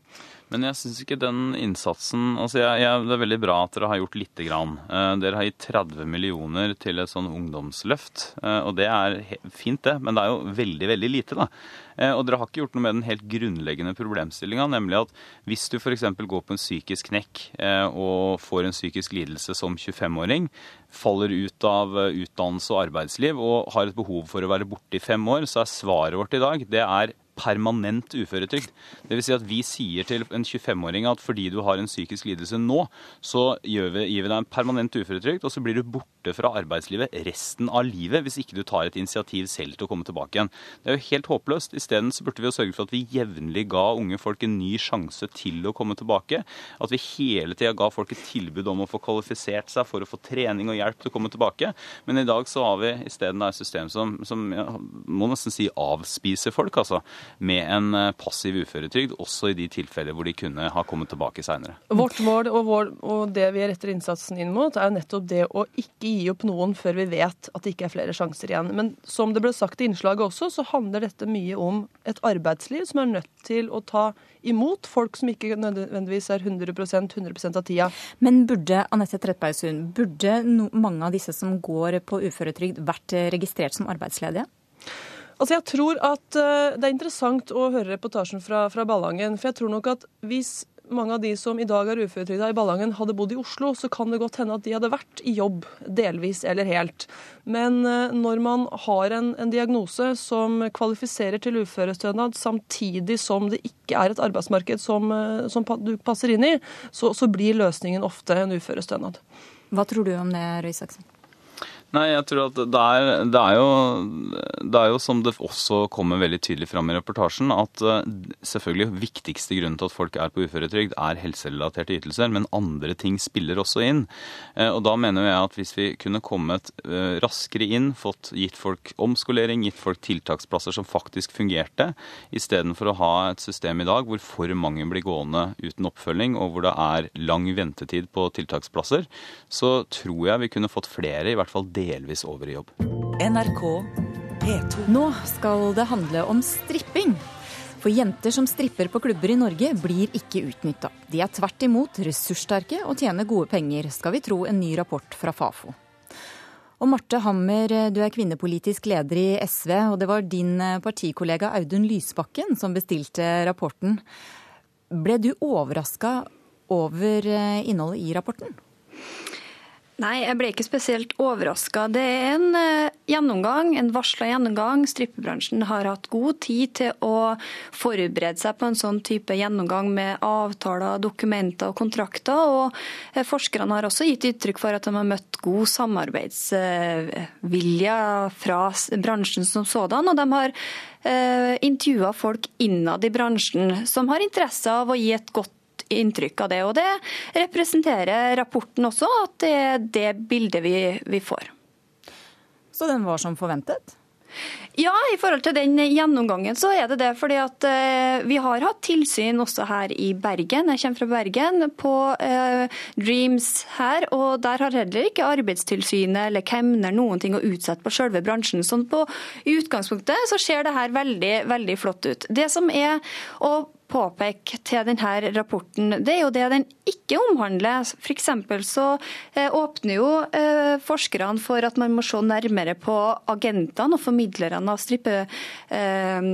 S36: Men jeg syns ikke den innsatsen altså jeg, jeg, Det er veldig bra at dere har gjort lite grann. Eh, dere har gitt 30 millioner til et sånn ungdomsløft. Eh, og det er fint, det, men det er jo veldig, veldig lite, da. Eh, og dere har ikke gjort noe med den helt grunnleggende problemstillinga, nemlig at hvis du f.eks. går på en psykisk knekk eh, og får en psykisk lidelse som 25-åring, faller ut av eh, utdannelse og arbeidsliv og har et behov for å være borte i fem år, så er svaret vårt i dag det er permanent uføretrygd. Dvs. Si at vi sier til en 25-åring at fordi du har en psykisk lidelse nå, så gir vi, gir vi deg en permanent uføretrygd, og så blir du borte fra arbeidslivet resten av livet hvis ikke du tar et initiativ selv til å komme tilbake igjen. Det er jo helt håpløst. Isteden burde vi jo sørge for at vi jevnlig ga unge folk en ny sjanse til å komme tilbake. At vi hele tida ga folk et tilbud om å få kvalifisert seg for å få trening og hjelp til å komme tilbake. Men i dag så har vi isteden et system som, som ja, må nesten si avspiser folk, altså. Med en eh, passiv uføretrygd, også i de tilfeller hvor de kunne ha kommet tilbake seinere.
S37: Vårt mål og, vår, og det vi retter innsatsen inn mot, er jo nettopp det å ikke gi opp noen før vi vet at det ikke er flere sjanser igjen. Men som det ble sagt i innslaget også, så handler dette mye om et arbeidsliv som er nødt til å ta imot folk som ikke nødvendigvis er 100% 100 av tida.
S2: Men burde Anette Trettebergstuen, burde no, mange av disse som går på uføretrygd vært registrert som arbeidsledige?
S37: Altså jeg tror at uh, Det er interessant å høre reportasjen fra, fra Ballangen. For jeg tror nok at hvis mange av de som i dag er uføretrygda i Ballangen, hadde bodd i Oslo, så kan det godt hende at de hadde vært i jobb, delvis eller helt. Men uh, når man har en, en, diagnose som kvalifiserer til uførestønad, samtidig som det ikke er et arbeidsmarked som, uh, som du passer inn i, så, så blir løsningen ofte en uførestønad.
S2: Hva tror du om det, Røe Isaksen?
S36: Nei, jeg tror at det er, det, er jo, det er, jo, som det også kommer veldig tydelig fram i reportasjen, at uh, selvfølgelig viktigste grunnen til at folk er på uføretrygd, er helserelaterte ytelser, men andre ting spiller også inn. Uh, og da mener jeg at hvis vi kunne kommet uh, raskere inn, fått gitt folk omskolering, gitt folk tiltaksplasser som faktisk fungerte, istedenfor å ha et system i dag hvor for mange blir gående uten oppfølging, og hvor det er lang ventetid på tiltaksplasser, så tror jeg vi kunne fått flere, i hvert fall delvis over i jobb. NRK
S2: P2. Nå skal det handle om stripping. For jenter som stripper på klubber i Norge, blir ikke utnytta. De er tvert imot ressurssterke og tjener gode penger, skal vi tro en ny rapport fra Fafo. Og Marte Hammer, du er kvinnepolitisk leder i SV, og det var din partikollega Audun Lysbakken som bestilte rapporten. Ble du overraska over innholdet i rapporten?
S38: Nei, jeg ble ikke spesielt overraska. Det er en uh, gjennomgang, en varsla gjennomgang. Strippebransjen har hatt god tid til å forberede seg på en sånn type gjennomgang med avtaler, dokumenter og kontrakter. Og uh, forskerne har også gitt uttrykk for at de har møtt god samarbeidsvilje fra bransjen som sådan. Og de har uh, intervjua folk innad i bransjen som har interesse av å gi et godt inntrykk av det. Og det representerer rapporten også, at det er det bildet vi, vi får.
S2: Så den var som forventet?
S38: Ja, i forhold til den gjennomgangen så er det det. fordi at eh, vi har hatt tilsyn også her i Bergen. Jeg kommer fra Bergen, på eh, Dreams her. Og der har heller ikke Arbeidstilsynet eller Kemner noen ting å utsette på selve bransjen. sånn på i utgangspunktet så ser det her veldig, veldig flott ut. Det som er, og påpeke til denne rapporten, det er jo det den ikke omhandler. F.eks. så eh, åpner jo eh, forskerne for at man må se nærmere på agentene og formidlerne av strippe eh,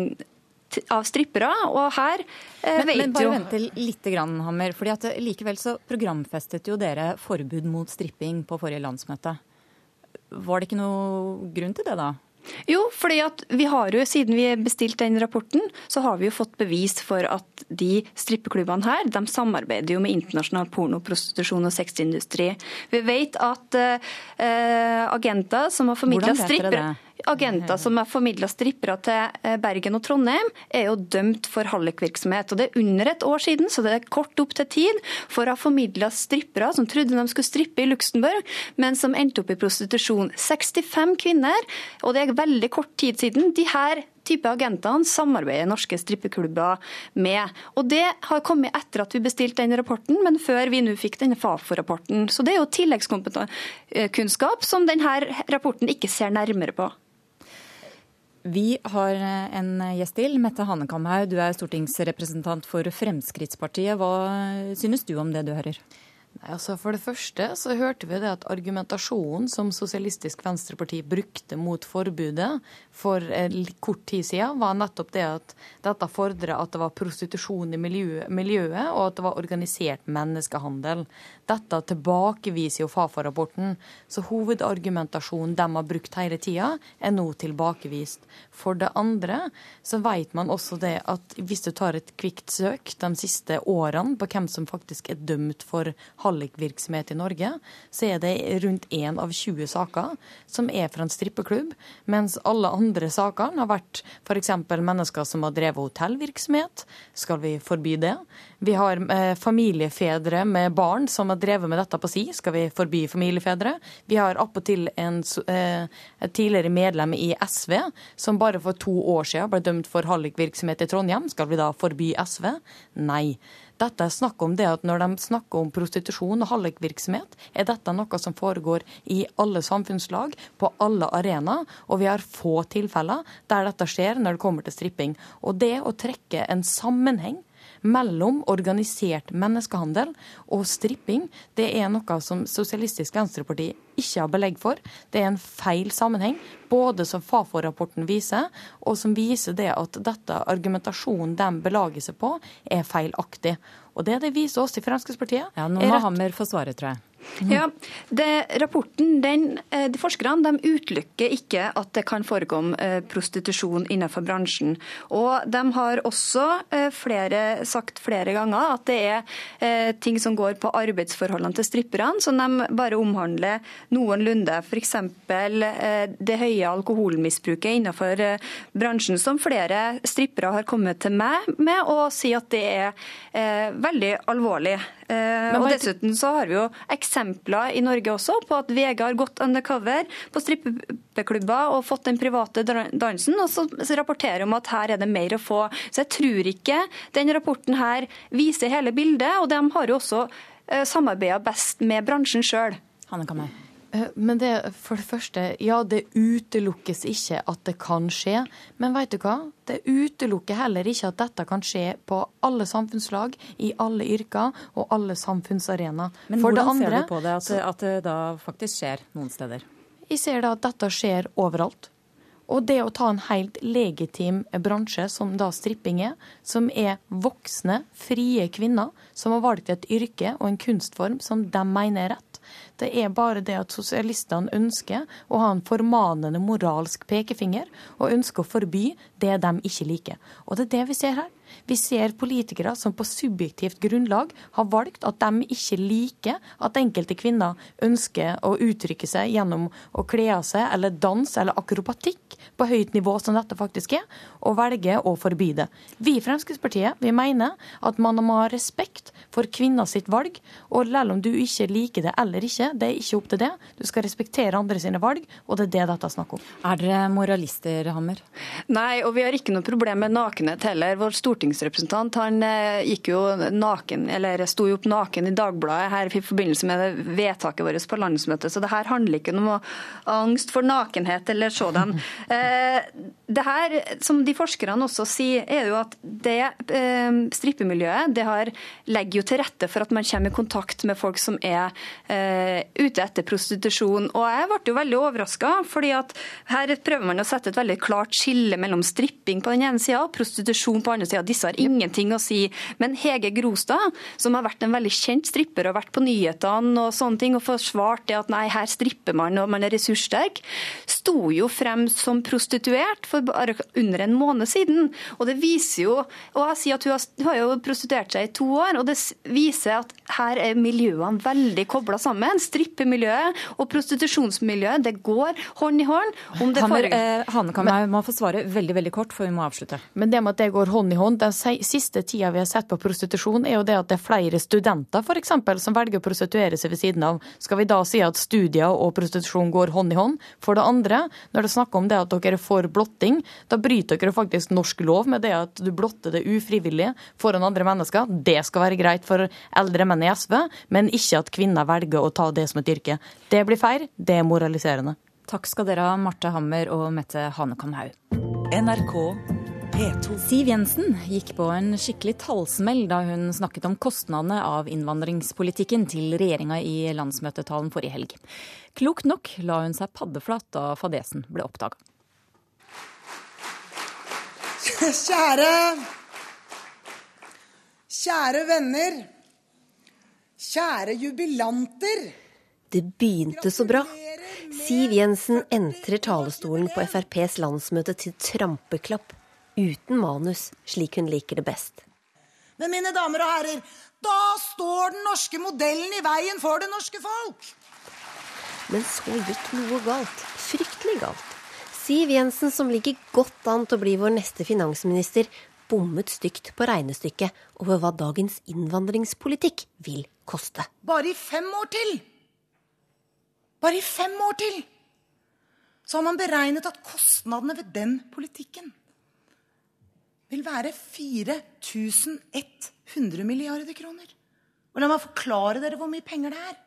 S38: av strippere. Og her eh,
S2: men, men bare
S38: jo
S2: vent litt, grann, Hammer. fordi at Likevel så programfestet jo dere forbud mot stripping på forrige landsmøte. Var det ikke noe grunn til det, da?
S38: Jo, fordi at vi har jo, siden vi bestilte den rapporten, så har vi jo fått bevis for at de strippeklubbene her de samarbeider jo med internasjonal porno, prostitusjon og sexindustri. Vi vet at uh, agenter som har formidla strippere Agenter som har formidla strippere til eh, Bergen og Trondheim, er jo dømt for hallikvirksomhet. Og Det er under et år siden, så det er kort opp til tid for å ha formidla strippere som trodde de skulle strippe i Luxembourg, men som endte opp i prostitusjon. 65 kvinner, og det er veldig kort tid siden. de her type agentene samarbeider norske strippeklubber med. Og Det har kommet etter at vi bestilte den rapporten, men før vi nå fikk denne Fafo-rapporten. Så det er jo tilleggskunnskap som denne rapporten ikke ser nærmere på.
S2: Vi har en gjest til. Mette Hanekamhaug, du er stortingsrepresentant for Fremskrittspartiet. Hva synes du om det du hører?
S39: Nei, altså For det første så hørte vi det at argumentasjonen som Sosialistisk Venstreparti brukte mot forbudet for kort tid siden, var nettopp det at dette fordrer at det var prostitusjon i miljøet, og at det var organisert menneskehandel. Dette tilbakeviser jo Fafo-rapporten. Så hovedargumentasjonen de har brukt hele tida, er nå tilbakevist. For det andre så vet man også det at hvis du tar et kvikt søk de siste årene på hvem som faktisk er dømt for hallikvirksomhet i Norge, så er det rundt én av 20 saker som er fra en strippeklubb, mens alle andre sakene har vært f.eks. mennesker som har drevet hotellvirksomhet. Skal vi forby det? Vi har eh, familiefedre med barn som har drevet med dette på si. Skal vi forby familiefedre? Vi har appåtil eh, et tidligere medlem i SV som bare for to år siden ble dømt for hallikvirksomhet i Trondheim. Skal vi da forby SV? Nei. Dette er snakk om det at Når de snakker om prostitusjon og hallikvirksomhet, er dette noe som foregår i alle samfunnslag, på alle arenaer. Og vi har få tilfeller der dette skjer når det kommer til stripping. Og det å trekke en sammenheng mellom organisert menneskehandel og stripping, det er noe som Sosialistisk Venstreparti ikke har belegg for. Det er en feil sammenheng, både som Fafo-rapporten viser, og som viser det at dette argumentasjonen de belager seg på, er feilaktig. Og det det viser oss i Fremskrittspartiet
S2: Ja, Nå må Hammer få svare, tror jeg.
S38: Ja, det, rapporten, den, eh, de Forskerne de utelukker ikke at det kan forekomme eh, prostitusjon innenfor bransjen. Og De har også eh, flere, sagt flere ganger at det er ting som går på arbeidsforholdene til stripperne, som de bare omhandler noenlunde. F.eks. det høye alkoholmisbruket innenfor bransjen, som flere strippere har kommet til meg med og sier at det er veldig alvorlig. Og Dessuten så har vi jo eksempler i Norge også på at VG har gått undercover på strippeklubber og fått den private dansen, og så rapporterer om at her er det mer å få. Så jeg tror ikke den rapporten her viser hele bildet, og de har jo også eh, samarbeida best med bransjen sjøl.
S39: Eh, men det, for det første, ja, det utelukkes ikke at det kan skje. Men vet du hva? Det utelukker heller ikke at dette kan skje på alle samfunnslag, i alle yrker og alle samfunnsarenaer.
S2: Men for hvordan andre, ser du på det, at, at det da faktisk skjer noen steder?
S39: Jeg ser da at dette skjer overalt. Og det å ta en helt legitim bransje, som da stripping er, som er voksne, frie kvinner som har valgt et yrke og en kunstform som de mener er rett, det er bare det at sosialistene ønsker å ha en formanende moralsk pekefinger, og ønsker å forby det de ikke liker. Og det er det vi ser her. Vi ser politikere som på subjektivt grunnlag har valgt at de ikke liker at enkelte kvinner ønsker å uttrykke seg gjennom å kle av seg eller danse eller akrobatikk på høyt nivå, som dette faktisk er, og velger å forby det. Vi i Fremskrittspartiet vi mener at man må ha respekt for kvinner sitt valg, og selv om du ikke liker det eller ikke, det er ikke opp til det. Du skal respektere andre sine valg, og det er det dette er snakk om.
S2: Er dere moralister, Hammer?
S38: Nei, og vi har ikke noe problem med nakenhet heller. Vår stortingsrepresentant han eh, gikk jo naken, eller sto jo opp naken i Dagbladet her i forbindelse med vedtaket vårt på landsmøtet, så det her handler ikke om angst for nakenhet eller sådan. Eh, det her, som de forskerne også sier, er jo at det eh, strippemiljøet det har, legger jo til rette for at man kommer i kontakt med folk som er ute etter prostitusjon. Og jeg ble jo veldig overraska, fordi at her prøver man å sette et veldig klart skille mellom stripping på den ene sida og prostitusjon på den andre sida. Disse har ingenting å si. Men Hege Grostad, som har vært en veldig kjent stripper og vært på nyhetene og sånne ting, og forsvart det at nei, her stripper man og man er ressurssterk, sto jo frem som prostituert for bare under en måned siden. Og det viser jo Og jeg sier at hun har, hun har jo prostituert seg i to år, og det viser at her er miljøene veldig kobla sammen. Strippemiljøet og prostitusjonsmiljøet, det går hånd i hånd.
S2: Om det Hammer, eh, Hanne kan jeg må få svare veldig veldig kort, for vi må avslutte.
S39: Men det med at det går hånd i hånd, den siste tida vi har sett på prostitusjon, er jo det at det er flere studenter for eksempel, som velger å prostituere seg ved siden av. Skal vi da si at studier og prostitusjon går hånd i hånd? For det andre, når det snakker om det at dere er for blotting, da bryter dere faktisk norsk lov med det at du blotter det ufrivillig foran andre mennesker. Det skal være greit for eldre menn i SV, men ikke at kvinner velger å ta det som et yrke. Det blir feil, det er moraliserende.
S2: Takk skal dere ha, Marte Hammer og Mette Hanekamhaug. NRK P2. Siv Jensen gikk på en skikkelig tallsmell da hun snakket om kostnadene av innvandringspolitikken til regjeringa i landsmøtetalen forrige helg. Klokt nok la hun seg paddeflat da fadesen ble oppdaga.
S40: Kjære Kjære venner. Kjære jubilanter.
S41: Det begynte så bra. Siv Jensen entrer talerstolen på FrPs landsmøte til trampeklapp, uten manus, slik hun liker det best.
S40: Men mine damer og herrer, da står den norske modellen i veien for det norske folk.
S41: Men så gikk noe galt. Fryktelig galt. Siv Jensen, som ligger godt an til å bli vår neste finansminister, bommet stygt på regnestykket over hva dagens innvandringspolitikk vil koste.
S40: Bare i fem år til! Bare i fem år til! Så har man beregnet at kostnadene ved den politikken vil være 4100 milliarder kroner. Og la meg forklare dere hvor mye penger det er.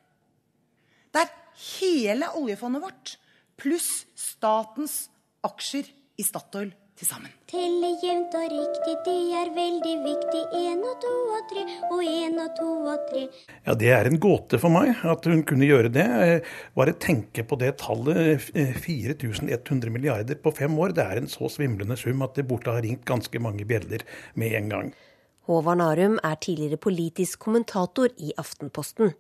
S40: Det er hele oljefondet vårt pluss statens aksjer i Statoil til sammen.
S42: Telle jevnt og riktig, det er veldig viktig. Én og to og tre, og én og to og tre.
S43: Ja, Det er en gåte for meg at hun kunne gjøre det. Bare tenke på det tallet, 4100 milliarder på fem år. Det er en så svimlende sum at det burde ha ringt ganske mange bjeller med en gang.
S41: Håvard Narum er tidligere politisk kommentator i Aftenposten.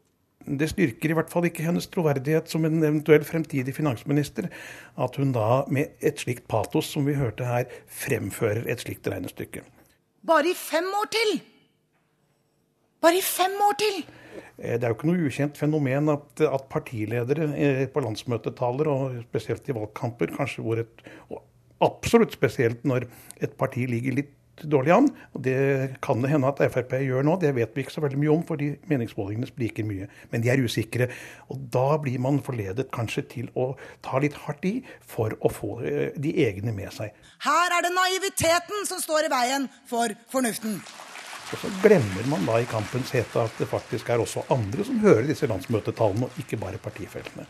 S43: Det styrker i hvert fall ikke hennes troverdighet som en eventuell fremtidig finansminister at hun da med et slikt patos som vi hørte her, fremfører et slikt regnestykke.
S40: Bare i fem år til! Bare i fem år til!
S43: Det er jo ikke noe ukjent fenomen at, at partiledere på landsmøtetaler, og spesielt i valgkamper, kanskje hvor et Absolutt spesielt når et parti ligger litt dårlig an. og Det kan det hende at Frp gjør nå, det vet vi ikke så veldig mye om, fordi meningsmålingene spriker mye. Men de er usikre. Og da blir man forledet kanskje til å ta litt hardt i for å få de egne med seg.
S40: Her er det naiviteten som står i veien for fornuften.
S43: Og så glemmer man da i kampens hete at det faktisk er også andre som hører disse landsmøtetallene, og ikke bare partifeltene.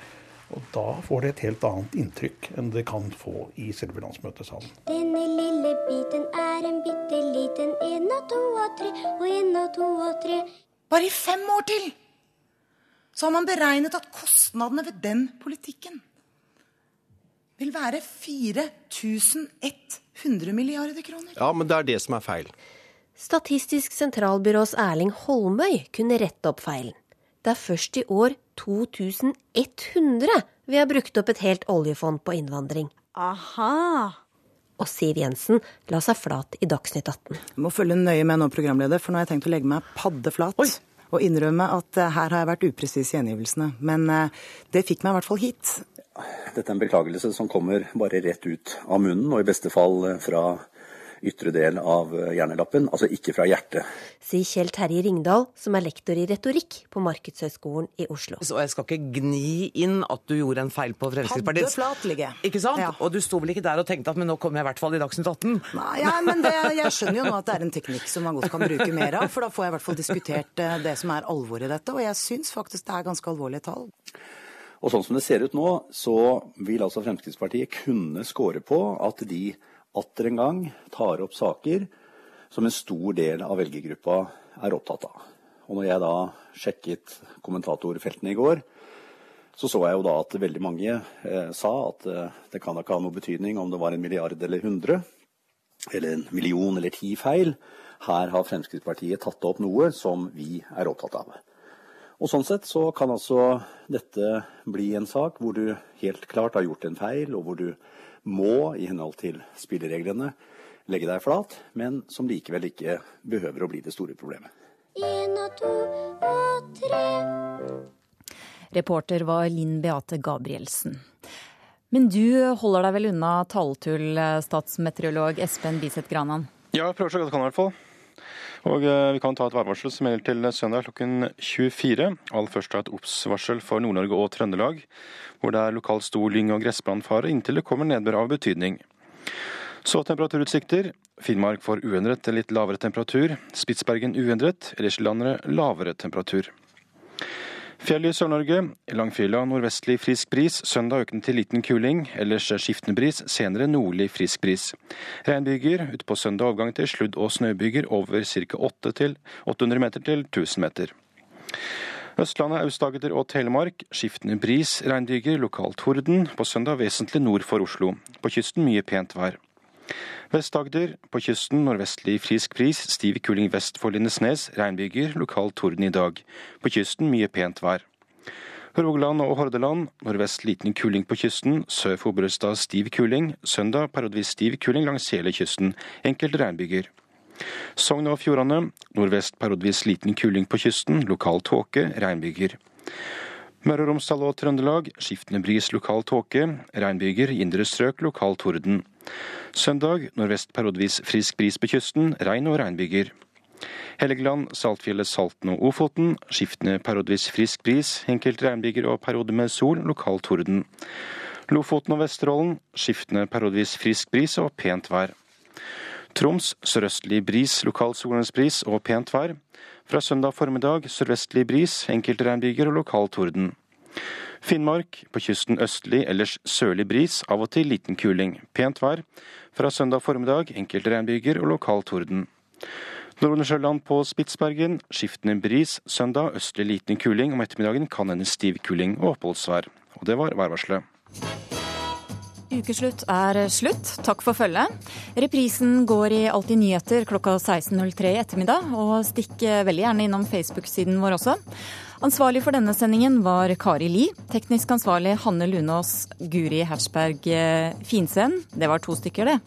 S43: Og da får det et helt annet inntrykk enn det kan få i selve landsmøtesalen.
S42: Denne lille biten er en bitte liten en og to og tre og en og to og tre.
S40: Bare i fem år til så har man beregnet at kostnadene ved den politikken vil være 4100 milliarder kroner.
S44: Ja, men det er det som er feil.
S41: Statistisk sentralbyrås Erling Holmøy kunne rette opp feilen. Det er først i år 2100 vi har brukt opp et helt oljefond på innvandring.
S45: Aha!
S41: Og Siv Jensen la seg flat i Dagsnytt 18.
S45: Jeg må følge nøye med nå, programleder, for nå har jeg tenkt å legge meg paddeflat. Oi. Og innrømme at uh, her har jeg vært upresis i gjengivelsene. Men uh, det fikk meg i hvert fall hit.
S46: Dette er en beklagelse som kommer bare rett ut av munnen, og i beste fall uh, fra ytre del av hjernelappen, altså ikke fra hjertet.
S41: Sier Kjell Terje Ringdal, som er lektor i retorikk på Markedshøgskolen i Oslo.
S47: Så jeg skal ikke gni inn at du gjorde en feil på Fremskrittspartiet.
S45: Paddeflatlige.
S47: Ikke sant?
S45: Ja.
S47: Og du sto vel ikke der og tenkte at men nå kommer jeg i hvert fall i Dagsnytt 18?
S45: Nei, ja, men det, jeg skjønner jo nå at det er en teknikk som man godt kan bruke mer av, for da får jeg i hvert fall diskutert det som er alvoret i dette. Og jeg syns faktisk det er ganske alvorlige tall.
S46: Og sånn som det ser ut nå, så vil altså Fremskrittspartiet kunne score på at de atter en gang tar opp saker som en stor del av velgergruppa er opptatt av. Og når jeg da sjekket kommentatorfeltene i går, så så jeg jo da at veldig mange eh, sa at eh, det kan da ikke ha noe betydning om det var en milliard eller hundre, eller en million eller ti feil. Her har Fremskrittspartiet tatt opp noe som vi er opptatt av. Og Sånn sett så kan altså dette bli en sak hvor du helt klart har gjort en feil, og hvor du må, i henhold til spillereglene, legge deg flat, men som likevel ikke behøver å bli det store problemet.
S42: En og to og tre.
S2: Reporter var Linn Beate Gabrielsen. Men du holder deg vel unna talltull, statsmeteorolog Espen Biseth Granan?
S48: Ja, jeg prøver så godt jeg kan i hvert fall. Og eh, Vi kan ta et værvarsel som gjelder til søndag klokken 24. Aller først et obs-varsel for Nord-Norge og Trøndelag, hvor det er lokal stor lyng- og gressbrannfare inntil det kommer nedbør av betydning. Så temperaturutsikter. Finnmark får uendret til litt lavere temperatur. Spitsbergen uendret, ellers lavere temperatur. Fjell i Sør-Norge. Langfjella nordvestlig frisk bris. Søndag økende til liten kuling. Ellers skiftende bris, senere nordlig frisk bris. Regnbyger. Utpå søndag overgang til sludd- og snøbyger over ca. 800 meter til 1000 meter. Østlandet, Aust-Agder og Telemark. Skiftende bris, regnbyger, lokal torden. På søndag vesentlig nord for Oslo. På kysten mye pent vær. Vest-Agder. På kysten nordvestlig frisk bris, stiv kuling vest for Lindesnes. Regnbyger, lokal torden i dag. På kysten mye pent vær. Rogaland og Hordaland. Nordvest liten kuling på kysten. Sør for Oberestad stiv kuling. Søndag periodevis stiv kuling langs hele kysten. Enkelte regnbyger. Sogn og Fjordane nordvest periodevis liten kuling på kysten, lokal tåke, regnbyger. Møre og Romsdal og Trøndelag skiftende bris, lokal tåke, regnbyger, indre strøk, lokal torden. Søndag nordvest periodevis frisk bris på kysten, regn og regnbyger. Helgeland, Saltfjellet, Salten og Ofoten. Skiftende periodevis frisk bris, enkelte regnbyger og perioder med sol, lokal torden. Lofoten og Vesterålen skiftende periodevis frisk bris og pent vær. Troms sørøstlig bris, lokal solens bris og pent vær. Fra søndag formiddag sørvestlig bris, enkelte regnbyger og lokal torden. Finnmark på kysten østlig, ellers sørlig bris, av og til liten kuling. Pent vær. Fra søndag formiddag enkelte regnbyger og lokal torden. Nordensjøland på Spitsbergen skiftende bris. Søndag østlig liten kuling. Om ettermiddagen kan hende stiv kuling og oppholdsvær. Og det var værvarselet.
S2: Ukeslutt er slutt. Takk for følget. Reprisen går i Alltid nyheter klokka 16.03 i ettermiddag, og stikk veldig gjerne innom Facebook-siden vår også. Ansvarlig for denne sendingen var Kari Li. Teknisk ansvarlig Hanne Lunås, Guri Hersberg Finsen. Det var to stykker, det.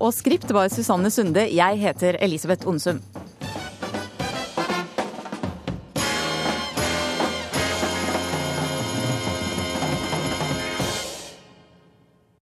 S2: Og skript var Susanne Sunde. Jeg heter Elisabeth Onsum.